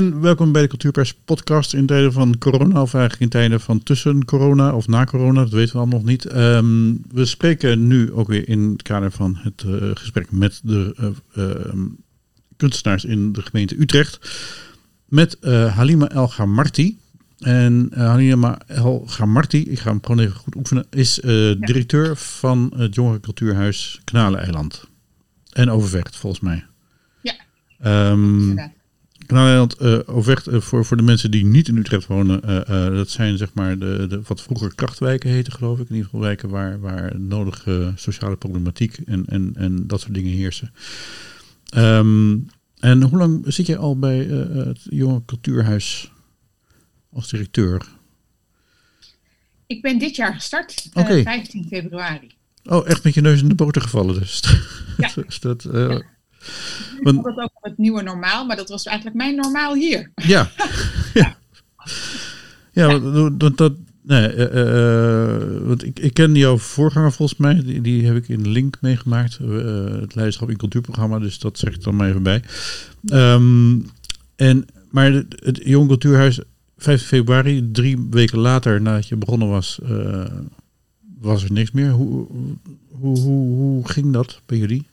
En welkom bij de Cultuurpers podcast in tijden van corona, of eigenlijk in tijden van tussen corona of na corona, dat weten we allemaal nog niet. Ehm, we spreken nu ook weer in het kader van het uh, gesprek met de uh, kunstenaars in de gemeente Utrecht. Met uh, Halima El Gamarti. En Halima El Gamarti, ik ga hem gewoon even goed oefenen, is directeur van het Jongere Cultuurhuis Kanaleiland. En Overvecht, volgens mij. Ja. Um, Kanaleiland, uh, Overvecht, uh, voor, voor de mensen die niet in Utrecht wonen, uh, dat zijn zeg maar de, de wat vroeger krachtwijken heten, geloof ik. In ieder geval wijken waar, waar nodige sociale problematiek en, en, en dat soort dingen heersen. Um, en hoe lang zit jij al bij het Jonge Cultuurhuis als directeur? Ik ben dit jaar gestart, okay. 15 februari. Oh, echt met je neus in de boter gevallen dus. Ja. dus dat, uh, Ik had het ook het nieuwe normaal, maar dat was eigenlijk mijn normaal hier. Ja. ja. ja, dat, dat, nee, uh, uh, want ik, ik ken jouw voorganger volgens mij, die, die heb ik in Link meegemaakt, het leiderschap in cultuurprogramma, dus dat zeg ik dan maar even bij. Um, en, maar het, het Jong Cultuurhuis 5 februari, drie weken later nadat je begonnen was, was er niks meer. Hoe, hoe, hoe, hoe ging dat bij jullie?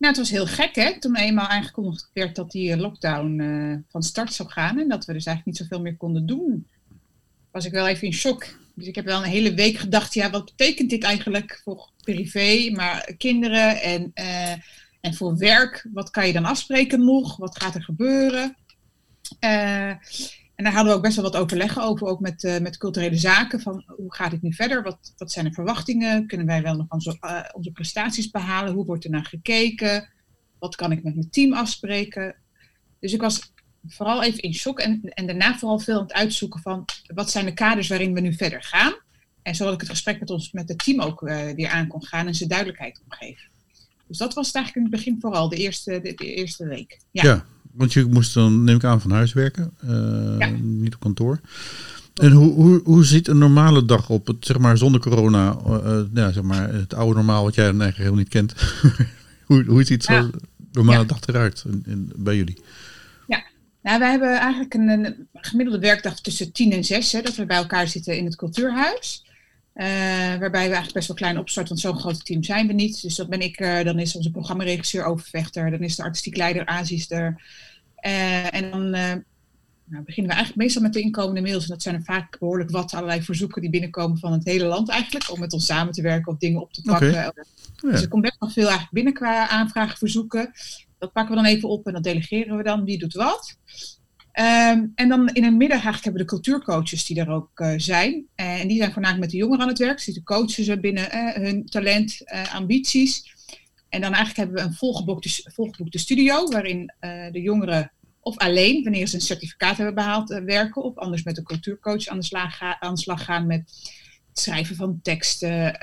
Nou, het was heel gek, hè? Toen eenmaal aangekondigd werd dat die lockdown uh, van start zou gaan en dat we dus eigenlijk niet zoveel meer konden doen, was ik wel even in shock. Dus ik heb wel een hele week gedacht, ja, wat betekent dit eigenlijk voor privé, maar kinderen en, uh, en voor werk? Wat kan je dan afspreken nog? Wat gaat er gebeuren? Uh, en daar hadden we ook best wel wat overleggen over, ook met, uh, met culturele zaken. Van hoe gaat het nu verder? Wat, wat zijn de verwachtingen? Kunnen wij wel nog onze, uh, onze prestaties behalen? Hoe wordt er naar gekeken? Wat kan ik met mijn team afspreken? Dus ik was vooral even in shock en, en daarna vooral veel aan het uitzoeken van wat zijn de kaders waarin we nu verder gaan. En zodat ik het gesprek met ons, met het team ook uh, weer aan kon gaan en ze duidelijkheid kon geven. Dus dat was het eigenlijk in het begin vooral, de eerste, de, eerste week. Ja. Want je moest dan, neem ik aan, van huis werken, ja. niet op kantoor. En hoe, hoe, hoe ziet een normale dag op, het, zeg maar zonder corona, uh, ja, zeg maar het oude normaal wat jij dan eigenlijk helemaal niet kent? hoe, hoe ziet zo'n ja. normale dag eruit in, in, bij jullie? Ja, nou, wij hebben eigenlijk een, een, gemiddelde werkdag tussen tien en zes, hè, dat we bij elkaar zitten in het cultuurhuis. Uh, waarbij we eigenlijk best wel klein opstarten, want zo'n groot team zijn we niet. Dus dat ben ik, uh, dan is onze programmaregisseur overvechter, dan is de artistiek leider Aziz er. Uh, en dan nou, beginnen we eigenlijk meestal met de inkomende mails. En dat zijn er vaak behoorlijk wat allerlei verzoeken die binnenkomen van het hele land eigenlijk. Om met ons samen te werken of dingen op te pakken. Okay. Dus er komt best wel veel eigenlijk binnen qua aanvragen, verzoeken. Dat pakken we dan even op en dat delegeren we dan. Wie doet wat? Um, en dan in het middag eigenlijk hebben we de cultuurcoaches die er ook uh, zijn. En die zijn voornamelijk met de jongeren aan het werk. Dus die coachen ze binnen hun talent, ambities. En dan eigenlijk hebben we een volgeboekte, volgeboekte studio, waarin de jongeren of alleen, wanneer ze een certificaat hebben behaald, werken. Of anders met een cultuurcoach aan de slag, ga, aan de slag gaan met het schrijven van teksten,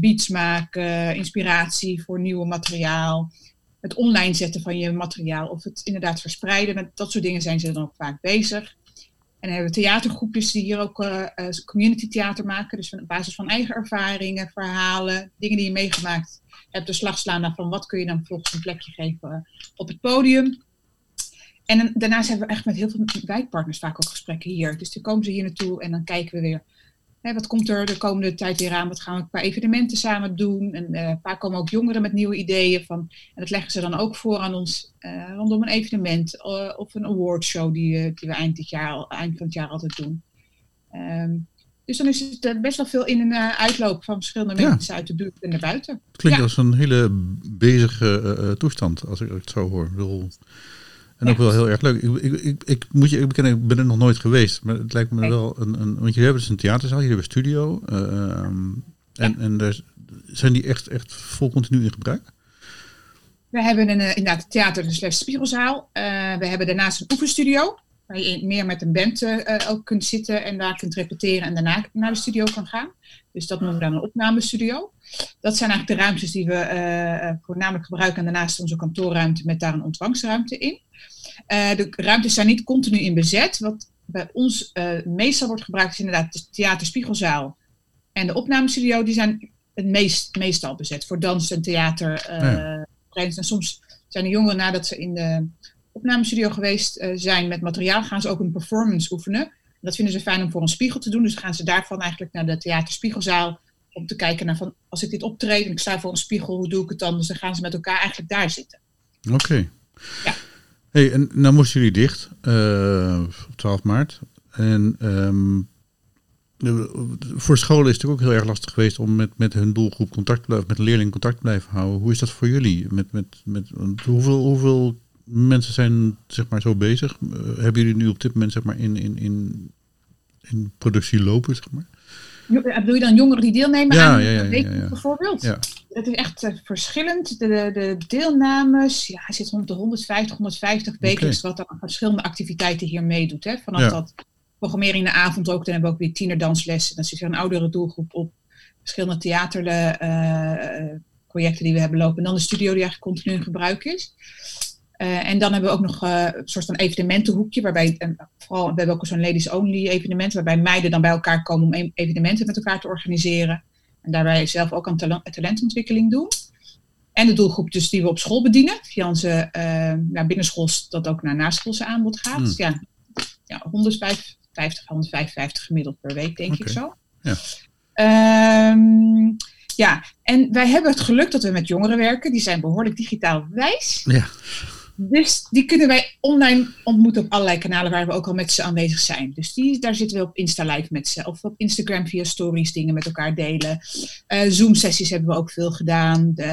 beats maken, inspiratie voor nieuw materiaal het online zetten van je materiaal of het inderdaad verspreiden. Met dat soort dingen zijn ze dan ook vaak bezig. En dan hebben we theatergroepjes die hier ook uh, community theater maken. Dus op basis van eigen ervaringen, verhalen, dingen die je meegemaakt hebt, de slag slaan van wat kun je dan volgens een plekje geven op het podium. En daarnaast hebben we echt met heel veel wijkpartners vaak ook gesprekken hier. Dus dan komen ze hier naartoe en dan kijken we weer Hè, wat komt er de komende tijd weer aan? Wat gaan we qua evenementen samen doen? En uh, vaak komen ook jongeren met nieuwe ideeën van. En dat leggen ze dan ook voor aan ons uh, rondom een evenement uh, of een awardshow die, die we eind, dit jaar, eind van het jaar altijd doen. Um, dus dan is het best wel veel in en uitloop van verschillende ja. mensen uit de buurt en naar buiten. Het klinkt ja. als een hele bezige toestand, als ik het zo hoor. Ik bedoel, en ook wel heel erg leuk. Ik, ik, ik, ik moet je ik bekennen, ik ben er nog nooit geweest. Maar het lijkt me nee. wel een, een. Want jullie hebben dus een theaterzaal, jullie hebben een studio. Uh, en, ja. en daar zijn die echt, echt vol continu in gebruik? We hebben een, inderdaad theater, slash spiegelzaal. Uh, we hebben daarnaast een oefenstudio. Waar je meer met een band uh, ook kunt zitten en daar kunt repeteren en daarna naar de studio kan gaan. Dus dat noemen we dan een opnamestudio. Dat zijn eigenlijk de ruimtes die we voornamelijk gebruiken. En daarnaast onze kantoorruimte met daar een ontvangstruimte in. Uh, de ruimtes zijn niet continu in bezet. Wat bij ons meestal wordt gebruikt is inderdaad de theaterspiegelzaal. En de opnamestudio die zijn het meest, meestal bezet voor dans en theater. Ja. En soms zijn de jongeren nadat ze in de opnamestudio geweest zijn met materiaal, gaan ze ook een performance oefenen. Dat vinden ze fijn om voor een spiegel te doen. Dus gaan ze daarvan eigenlijk naar de theaterspiegelzaal om te kijken naar van als ik dit optreed en ik sta voor een spiegel, hoe doe ik het dan? Dus dan gaan ze met elkaar eigenlijk daar zitten. Oké. Ja. Hey, en nou moesten jullie dicht uh, op 12 maart. En um, voor scholen is het natuurlijk ook heel erg lastig geweest om met, met hun doelgroep contact te blijven, met een leerling contact te blijven houden. Hoe is dat voor jullie? Met, met, met, hoeveel, hoeveel mensen zijn zeg maar zo bezig? Uh, hebben jullie nu op dit moment zeg maar in, in, in, in productie lopen? Zeg maar? Bedoel je dan jongeren die deelnemen ja, aan ja, ja, week bijvoorbeeld? Ja. Het is echt uh, verschillend. De, de deelnames, ja, hij zit rond de 150, 150 wekelijks okay. wat aan verschillende activiteiten hier meedoet. Hè? Vanaf dat programmering in de avond ook, dan hebben we ook weer tienerdanslessen. Dan zit er een oudere doelgroep op. Verschillende theaterprojecten uh, die we hebben lopen. En dan de studio die eigenlijk continu in gebruik is. Uh, en dan hebben we ook nog uh, een soort van evenementenhoekje, waarbij, en vooral, we hebben ook zo'n ladies only evenement, waarbij meiden dan bij elkaar komen om evenementen met elkaar te organiseren. En daarbij zelf ook aan talentontwikkeling doen. En de doelgroep dus die we op school bedienen, via onze uh, naar binnenschools, dat ook naar naschoolse aanbod gaat. Hmm. Ja, ja, 150, 155 gemiddeld per week, denk okay. ik zo. Ja. Um, ja, en wij hebben het geluk dat we met jongeren werken. Die zijn behoorlijk digitaal wijs. Ja. Dus die kunnen wij online ontmoeten op allerlei kanalen waar we ook al met ze aanwezig zijn. Dus die, daar zitten we op Insta Live met ze. Of op Instagram via stories dingen met elkaar delen. Uh, Zoom sessies hebben we ook veel gedaan. De,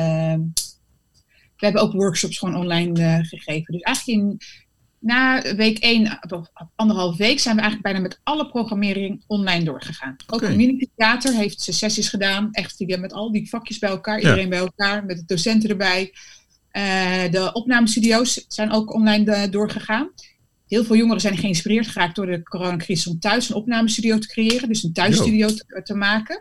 we hebben ook workshops gewoon online uh, gegeven. Dus eigenlijk in, na week 1, anderhalf week, zijn we eigenlijk bijna met alle programmering online doorgegaan. Ook okay. Community Theater heeft ze sessies gedaan. Echt met al die vakjes bij elkaar. Iedereen ja. bij elkaar, met de docenten erbij. Uh, de opnamestudio's zijn ook online doorgegaan. Heel veel jongeren zijn geïnspireerd geraakt door de coronacrisis om thuis een opnamestudio te creëren. Dus een thuisstudio te, te, maken.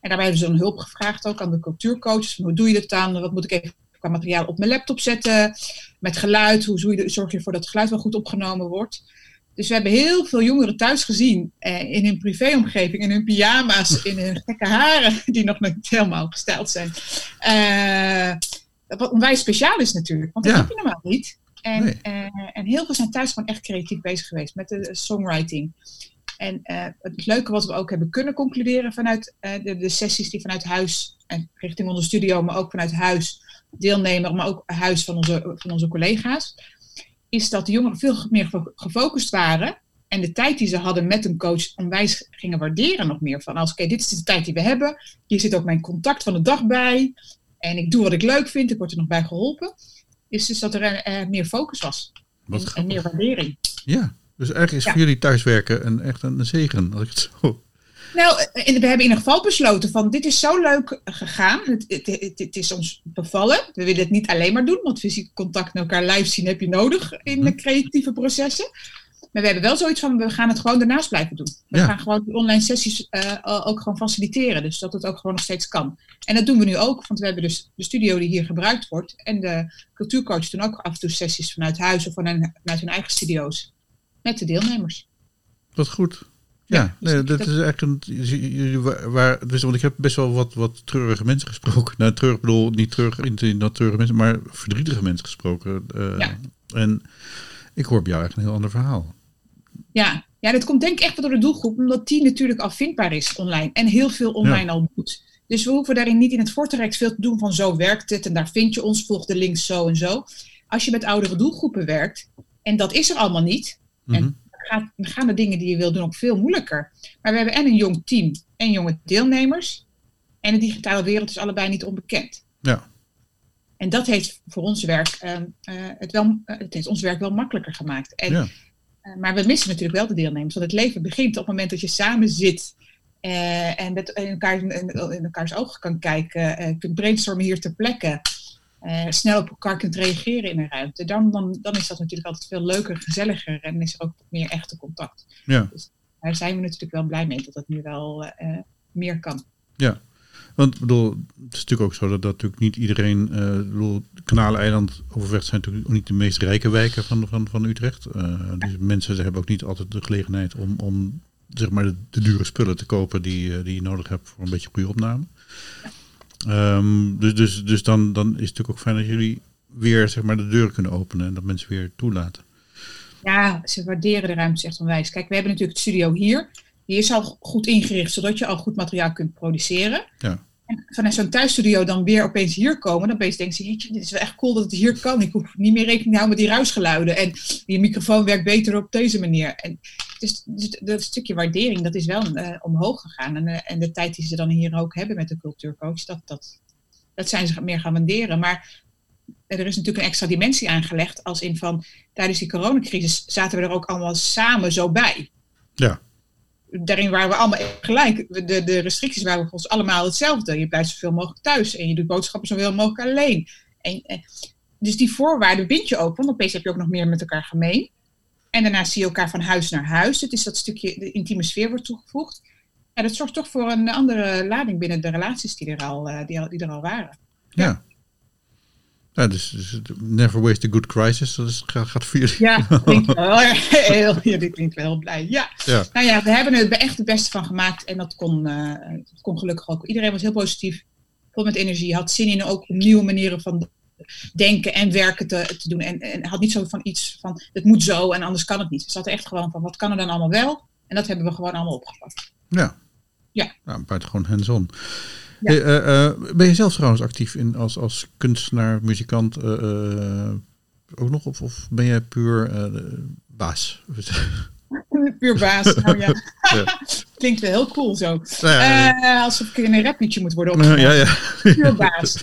En daarbij hebben ze dan hulp gevraagd ook aan de cultuurcoaches. Hoe doe je dat dan? Wat moet ik even qua materiaal op mijn laptop zetten? Met geluid, hoe zorg je ervoor dat het geluid wel goed opgenomen wordt? Dus we hebben heel veel jongeren thuis gezien eh, in hun privéomgeving, in hun pyjama's, in hun gekke haren, die nog niet helemaal gesteld zijn. Uh, wat onwijs speciaal is natuurlijk, want dat ja. heb je normaal niet. En, nee. uh, en heel veel zijn thuis gewoon echt creatief bezig geweest met de songwriting. En uh, het leuke wat we ook hebben kunnen concluderen vanuit uh, de, de, sessies die vanuit huis, en richting onze studio, maar ook vanuit huis, deelnemer, maar ook huis van onze, van onze collega's, is dat de jongeren veel meer gefocust waren en de tijd die ze hadden met een coach onwijs gingen waarderen nog meer. Van als, oké, okay, dit is de tijd die we hebben, hier zit ook mijn contact van de dag bij, en ik doe wat ik leuk vind, ik word er nog bij geholpen. Is dus dat er uh, meer focus was. Wat en, en, meer waardering. Ja, dus eigenlijk is ja. voor jullie thuiswerken een, echt een zegen, als ik het zo... Nou, we hebben in ieder geval besloten van dit is zo leuk gegaan. Het, het, het, het, is ons bevallen. We willen het niet alleen maar doen, want fysiek contact met elkaar live zien heb je nodig in de creatieve processen. Maar we hebben wel zoiets van, we gaan het gewoon daarnaast blijven doen. We ja. gaan gewoon die online sessies uh, ook gewoon faciliteren. Dus dat het ook gewoon nog steeds kan. En dat doen we nu ook, want we hebben dus de studio die hier gebruikt wordt. En de cultuurcoach doen ook af en toe sessies vanuit huis of vanuit, vanuit hun eigen studio's. Met de deelnemers. Wat goed. Ja, ja dus nee, dat, dat, is echt een. Waar, dus, want ik heb best wel wat, wat treurige mensen gesproken. Nou, treurig bedoel niet treurig in dat treurige mensen, maar verdrietige mensen gesproken. Uh, ja. En ik hoor bij jou echt een heel ander verhaal. Ja. ja, dat komt denk ik echt door de doelgroep, omdat die natuurlijk al vindbaar is online en heel veel online ja. al doet. Dus we hoeven daarin niet in het voortrekt veel te doen van zo werkt het en daar vind je ons, volg de links zo en zo. Als je met oudere doelgroepen werkt, en dat is er allemaal niet, mm -hmm. en gaat, dan gaan de dingen die je wil doen ook veel moeilijker. Maar we hebben en een jong team en jonge deelnemers. En de digitale wereld is allebei niet onbekend. Ja. En dat heeft voor ons werk, uh, uh, het, wel, uh, het heeft ons werk wel makkelijker gemaakt. En, ja. Maar we missen natuurlijk wel de deelnemers. Want het leven begint op het moment dat je samen zit en met in, elkaar, in, elkaars ogen kan kijken, kunt brainstormen hier ter plekke. snel op elkaar kunt reageren in een ruimte. Dan, dan, dan is dat natuurlijk altijd veel leuker, gezelliger en is er ook meer echte contact. Ja. Dus daar zijn we natuurlijk wel blij mee dat dat nu wel meer kan. Ja, want bedoel, het is natuurlijk ook zo dat, dat natuurlijk niet iedereen, uh, bedoel, Kanaleiland, Overvecht zijn natuurlijk ook niet de meest rijke wijken van, van, van Utrecht. Uh, dus mensen hebben ook niet altijd de gelegenheid om, om zeg maar de, de dure spullen te kopen die, uh, die je nodig hebt voor een beetje goede opname. Um, dus dus, dus dan, dan is het natuurlijk ook fijn dat jullie weer zeg maar, de deur kunnen openen en dat mensen weer toelaten. Ja, ze waarderen de ruimte echt onwijs. Kijk, we hebben natuurlijk het studio hier. Die is al goed ingericht, zodat je al goed materiaal kunt produceren. Ja. En vanuit zo'n thuisstudio dan weer opeens hier komen, dan opeens denken ze, jeetje, dit is wel echt cool dat het hier kan. Ik hoef niet meer rekening te houden met die ruisgeluiden. En die microfoon werkt beter op deze manier. En dus, dus dat stukje waardering, dat is wel uh, omhoog gegaan. En, uh, en de tijd die ze dan hier ook hebben met de cultuurcoach, dat, dat, dat zijn ze meer gaan waarderen. Maar er is natuurlijk een extra dimensie aangelegd, als in van, tijdens die coronacrisis zaten we er ook allemaal samen zo bij. Ja daarin waren we allemaal gelijk. De, de restricties waren voor ons allemaal hetzelfde. Je blijft zoveel mogelijk thuis en je doet boodschappen zoveel mogelijk alleen. En, dus die voorwaarden bind je ook, want opeens heb je ook nog meer met elkaar gemeen. En daarna zie je elkaar van huis naar huis. Het is dat stukje, de intieme sfeer wordt toegevoegd. En dat zorgt toch voor een andere lading binnen de relaties die er al, eh, die, die er al waren. Ja. Ja, dus, dus, never waste a good crisis, dat is, gaat, voor jullie. Ja, klinkt wel heel, ja, dit klinkt wel heel blij. Ja. ja. Nou ja, we hebben er echt het beste van gemaakt en dat kon, uh, dat kon gelukkig ook. Iedereen was heel positief, vol met energie, had zin in ook nieuwe manieren van denken en werken te, te doen. En, en had niet zo van iets van, het moet zo en anders kan het niet. We zaten echt gewoon van, wat kan er dan allemaal wel? En dat hebben we gewoon allemaal opgepakt. Ja. Ja. Nou, buitengewoon hands-on. Ja. Uh, uh, ben je zelf trouwens actief in, als, als kunstenaar, muzikant ook nog? Of, of ben jij puur baas? puur baas, nou ja. ja. Klinkt wel heel cool zo. Ja, alsof ik in een rapliedje moet worden opgenomen. Ja, ja. Puur baas.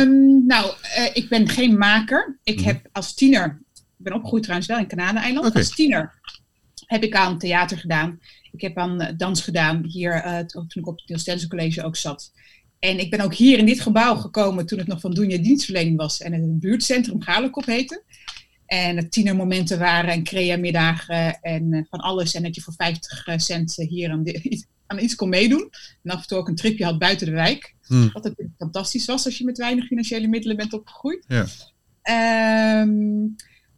um, nou, ik ben geen maker. Ik heb als tiener, ik ben opgegroeid trouwens wel in Kanaleiland. Okay. Als tiener heb ik aan theater gedaan. Ik heb aan dans gedaan hier uh, toen ik op het Niels Stensen College ook zat. En ik ben ook hier in dit gebouw gekomen toen het nog van Doenja dienstverlening was en het buurtcentrum Galekop heette. En het tienermomenten waren en crea-middagen en uh, van alles. En dat je voor 50 cent hier aan, de, aan, iets kon meedoen. En af en toe ook een tripje had buiten de wijk. Hmm. Wat natuurlijk fantastisch was als je met weinig financiële middelen bent opgegroeid. Ja. Um,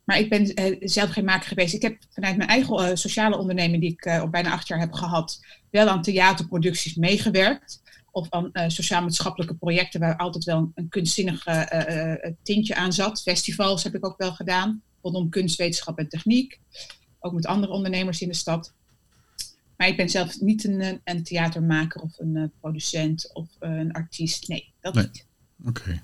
maar ik ben uh, zelf geen maker geweest. Ik heb vanuit mijn eigen uh, sociale onderneming, die ik uh, op bijna acht jaar heb gehad, wel aan theaterproducties meegewerkt. Of aan sociaal-maatschappelijke projecten waar altijd wel een, een kunstzinnig tintje aan zat. Festivals heb ik ook wel gedaan, rondom kunst, wetenschap en techniek. Ook met andere ondernemers in de stad. Maar ik ben zelf niet een, een theatermaker of een producent of een artiest. Nee, dat nee. niet. Oké. Okay.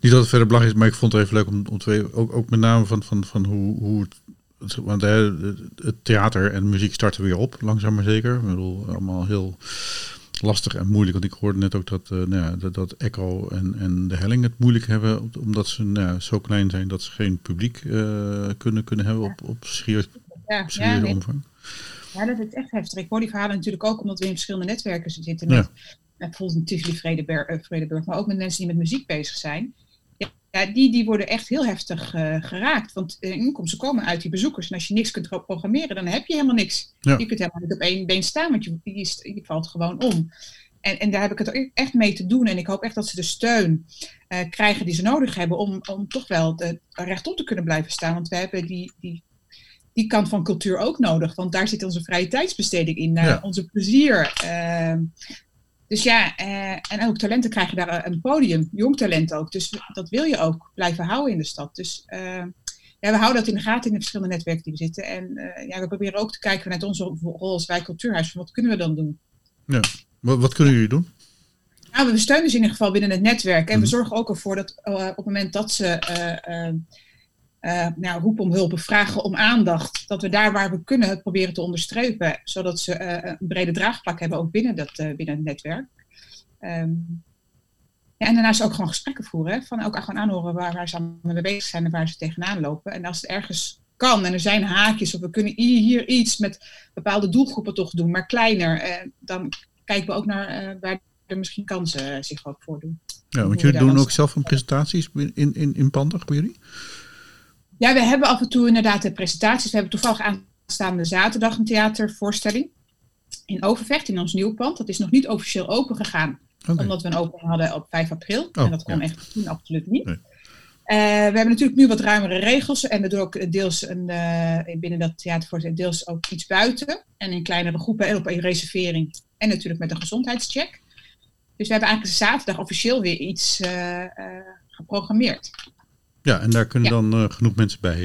Niet dat het verder belangrijk is, maar ik vond het even leuk om, om te ook, ook met name van, van, van hoe, hoe het, want het theater en muziek starten weer op, langzaam maar zeker. Ik bedoel, allemaal heel lastig en moeilijk. Want ik hoorde net ook dat, uh, nou ja, dat, dat Echo en, en de Helling het moeilijk hebben, omdat ze nou ja, zo klein zijn dat ze geen publiek uh, kunnen, kunnen hebben op, op ja, omvang. Ja, dat is echt heftig. Ik hoor die verhalen natuurlijk ook omdat we in verschillende netwerken zitten. Met. Bijvoorbeeld een Tivoli Vredeburg, uh, Vredeburg, maar ook met mensen die met muziek bezig zijn. Ja, die, die worden echt heel heftig uh, geraakt. Want uh, inkomsten komen uit die bezoekers. En als je niks kunt programmeren, dan heb je helemaal niks. Ja. Je kunt helemaal niet op één been staan, want je, je, je valt gewoon om. En, en daar heb ik het echt mee te doen. En ik hoop echt dat ze de steun uh, krijgen die ze nodig hebben om, om toch wel de, rechtop te kunnen blijven staan. Want we hebben die, die, die kant van cultuur ook nodig. Want daar zit onze vrije tijdsbesteding in, naar Ja. onze plezier. Uh, dus ja, uh, en ook talenten krijgen daar een podium, jong talent ook. Dus dat wil je ook blijven houden in de stad. Dus uh, ja, we houden dat in de gaten in de verschillende netwerken die we zitten. En uh, ja, we proberen ook te kijken vanuit onze rol als wij cultuurhuis, van wat kunnen we dan doen? Ja. Wat, wat kunnen jullie doen? Nou, we steunen ze in ieder geval binnen het netwerk. En Mhm. we zorgen ook ervoor dat uh, op het moment dat ze uh, uh, nou, roepen om hulp vragen om aandacht, dat we daar waar we kunnen het proberen te onderstrepen, zodat ze uh, een brede draagvlak hebben ook binnen, dat, uh, binnen het netwerk. Um, ja, en daarnaast ook gewoon gesprekken voeren. Hè? Van ook gewoon aanhoren waar, waar ze aan mee bezig zijn en waar ze tegenaan lopen. En als het ergens kan en er zijn haakjes of we kunnen hier iets met bepaalde doelgroepen toch doen, maar kleiner, dan kijken we ook naar waar er misschien kansen zich ook voordoen. Ja, want jullie doen ook zelf een presentaties in, in, in jullie? Ja, we hebben af en toe inderdaad de presentaties. We hebben toevallig aanstaande zaterdag een theatervoorstelling in Overvecht, in ons nieuw pand. Dat is nog niet officieel open gegaan, okay. omdat we een opening hadden op 5 april. Oh, en dat kon ja. echt toen absoluut niet. Nee. Uh, we hebben natuurlijk nu wat ruimere regels en we doen ook deels een, uh, binnen dat theatervoorstelling deels ook iets buiten. En in kleinere groepen en op een reservering. En natuurlijk met een gezondheidscheck. Dus we hebben eigenlijk zaterdag officieel weer iets uh, geprogrammeerd. Ja, en daar kunnen dan genoeg mensen bij.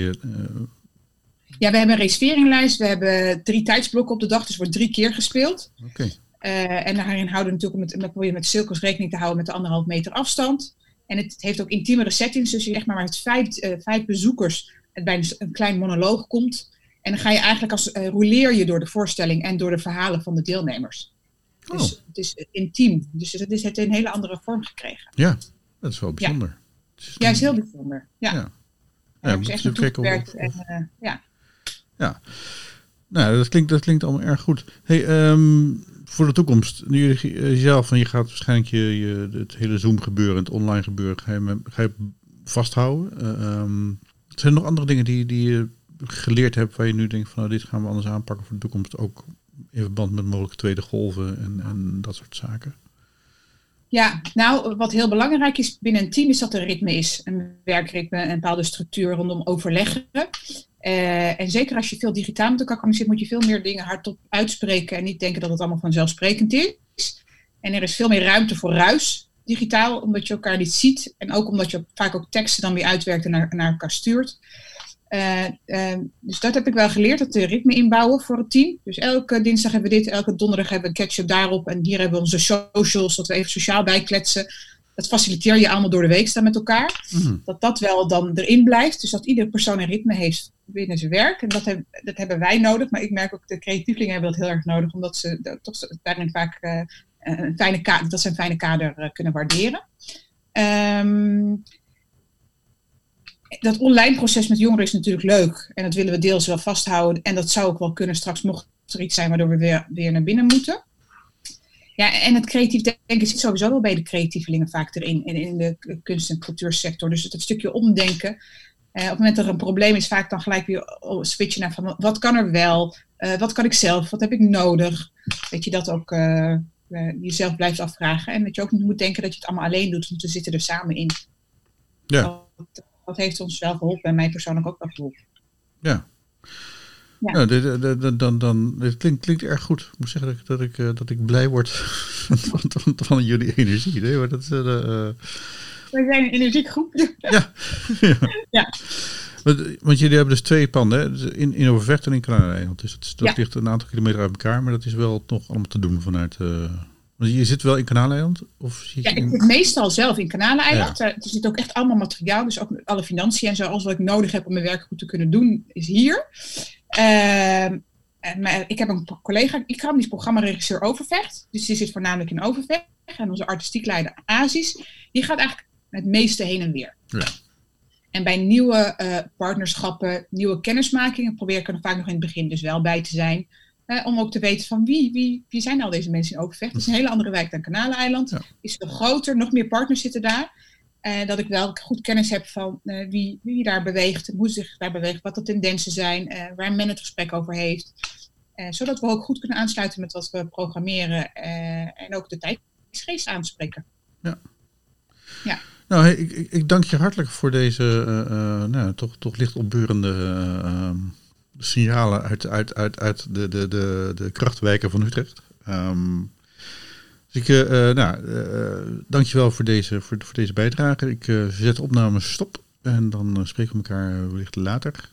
ja, we hebben een reserveringlijst. We hebben drie tijdsblokken op de dag, dus wordt drie keer gespeeld. Oké. en daarin houden we natuurlijk met, met, proberen met cirkels rekening te houden met de anderhalf meter afstand. En het heeft ook intiemere settings, dus je echt maar met vijf, vijf bezoekers bij een klein monoloog komt. En dan ga je eigenlijk als uh, rouleer je door de voorstelling en door de verhalen van de deelnemers. Dus oh. het is intiem. Dus het is het een hele andere vorm gekregen. Ja, dat is wel bijzonder. Ja, het is, heel bijzonder. Ja. ja. Ja, ja echt gewerkt. En, uh, ja. ja. Nou, dat klinkt, dat klinkt allemaal erg goed. Hey, um, voor de toekomst, nu je zelf van je gaat waarschijnlijk je, je, het hele Zoom gebeuren, het online gebeuren, ga je, ga je vasthouden. Uh, um, zijn er nog andere dingen die, die je geleerd hebt waar je nu denkt van nou, dit gaan we anders aanpakken voor de toekomst, ook in verband met mogelijke tweede golven en, en dat soort zaken? Ja, nou, wat heel belangrijk is binnen een team is dat er ritme is. Een werkritme, een bepaalde structuur rondom overleggen. Uh, en zeker als je veel digitaal met elkaar communiceert, moet je veel meer dingen hardop uitspreken en niet denken dat het allemaal vanzelfsprekend is. En er is veel meer ruimte voor ruis digitaal, omdat je elkaar niet ziet. En ook omdat je vaak ook teksten dan weer uitwerkt en naar, naar elkaar stuurt. Uh, uh, dus dat heb ik wel geleerd, dat de ritme inbouwen voor het team. Dus elke dinsdag hebben we dit, elke donderdag hebben we een catch-up daarop. En hier hebben we onze socials, dat we even sociaal bijkletsen. Dat faciliteer je allemaal door de week staan met elkaar. Mhm. Dat dat wel dan erin blijft. Dus dat iedere persoon een ritme heeft binnen zijn werk. En dat, heb, dat hebben wij nodig. Maar ik merk ook, de creatievelingen hebben dat heel erg nodig. Omdat ze toch daarin vaak uh, een fijne kader, dat ze een fijne kader kunnen waarderen. Um, dat online proces met jongeren is natuurlijk leuk. En dat willen we deels wel vasthouden. En dat zou ook wel kunnen straks, mocht er iets zijn waardoor we weer, weer naar binnen moeten. Ja, en het creatief denken zit sowieso wel bij de creatievelingen vaak erin. In, in de kunst- en cultuursector. Dus het, stukje omdenken. Uh, op het moment dat er een probleem is, vaak dan gelijk weer switchen naar van wat kan er wel? Uh, wat kan ik zelf? Wat heb ik nodig? Dat je dat ook uh, jezelf blijft afvragen. En dat je ook niet moet denken dat je het allemaal alleen doet, want we zitten er samen in. Ja dat heeft ons wel geholpen en mij persoonlijk ook wel geholpen. Ja. Ja. Nou, dit, dit, dan, dan, dit klinkt, klinkt erg goed. Ik moet zeggen dat ik, dat ik, eh, dat ik blij word van, van, van jullie energie. Nee, maar dat, uh, Wij zijn een energiek Ja. ja. ja. Want, want, jullie hebben dus twee panden, dus in, in Overvecht en in Kanaleiland. Dus dat, dat ligt een aantal kilometer uit elkaar, maar dat is wel nog allemaal te doen vanuit... Uh, je zit wel in Kanaleiland? Of zit ja, ik zit meestal zelf in Kanaleiland. Ja. Er zit ook echt allemaal materiaal, dus ook alle financiën en zo. Alles wat ik nodig heb om mijn werk goed te kunnen doen, is hier. Uh, maar ik heb een collega, ik ga die programmaregisseur Overvecht. Dus die zit voornamelijk in Overvecht. En onze artistiek leider Aziz, die gaat eigenlijk het meeste heen en weer. Ja. En bij nieuwe uh, partnerschappen, nieuwe kennismakingen, probeer ik er vaak nog in het begin dus wel bij te zijn om ook te weten van wie, wie, wie zijn al deze mensen in Overvecht. Het is een hele andere wijk dan Kanaleiland. Ja. Is veel groter, nog meer partners zitten daar. Uh, dat ik wel goed kennis heb van uh, wie, wie daar beweegt, hoe zich daar beweegt, wat de tendensen zijn, waar men het gesprek over heeft. zodat we ook goed kunnen aansluiten met wat we programmeren en ook de tijdsgeest aanspreken. Ja. ja. Nou, ik, ik, ik dank je hartelijk voor deze nou, toch, toch licht opbeurende signalen uit, uit, uit, uit de, de, de, de krachtwijken van Utrecht. Um, dus ik, uh, nou, uh, dankjewel voor deze, voor, voor deze bijdrage. Ik zet opname stop en dan spreken we elkaar wellicht later.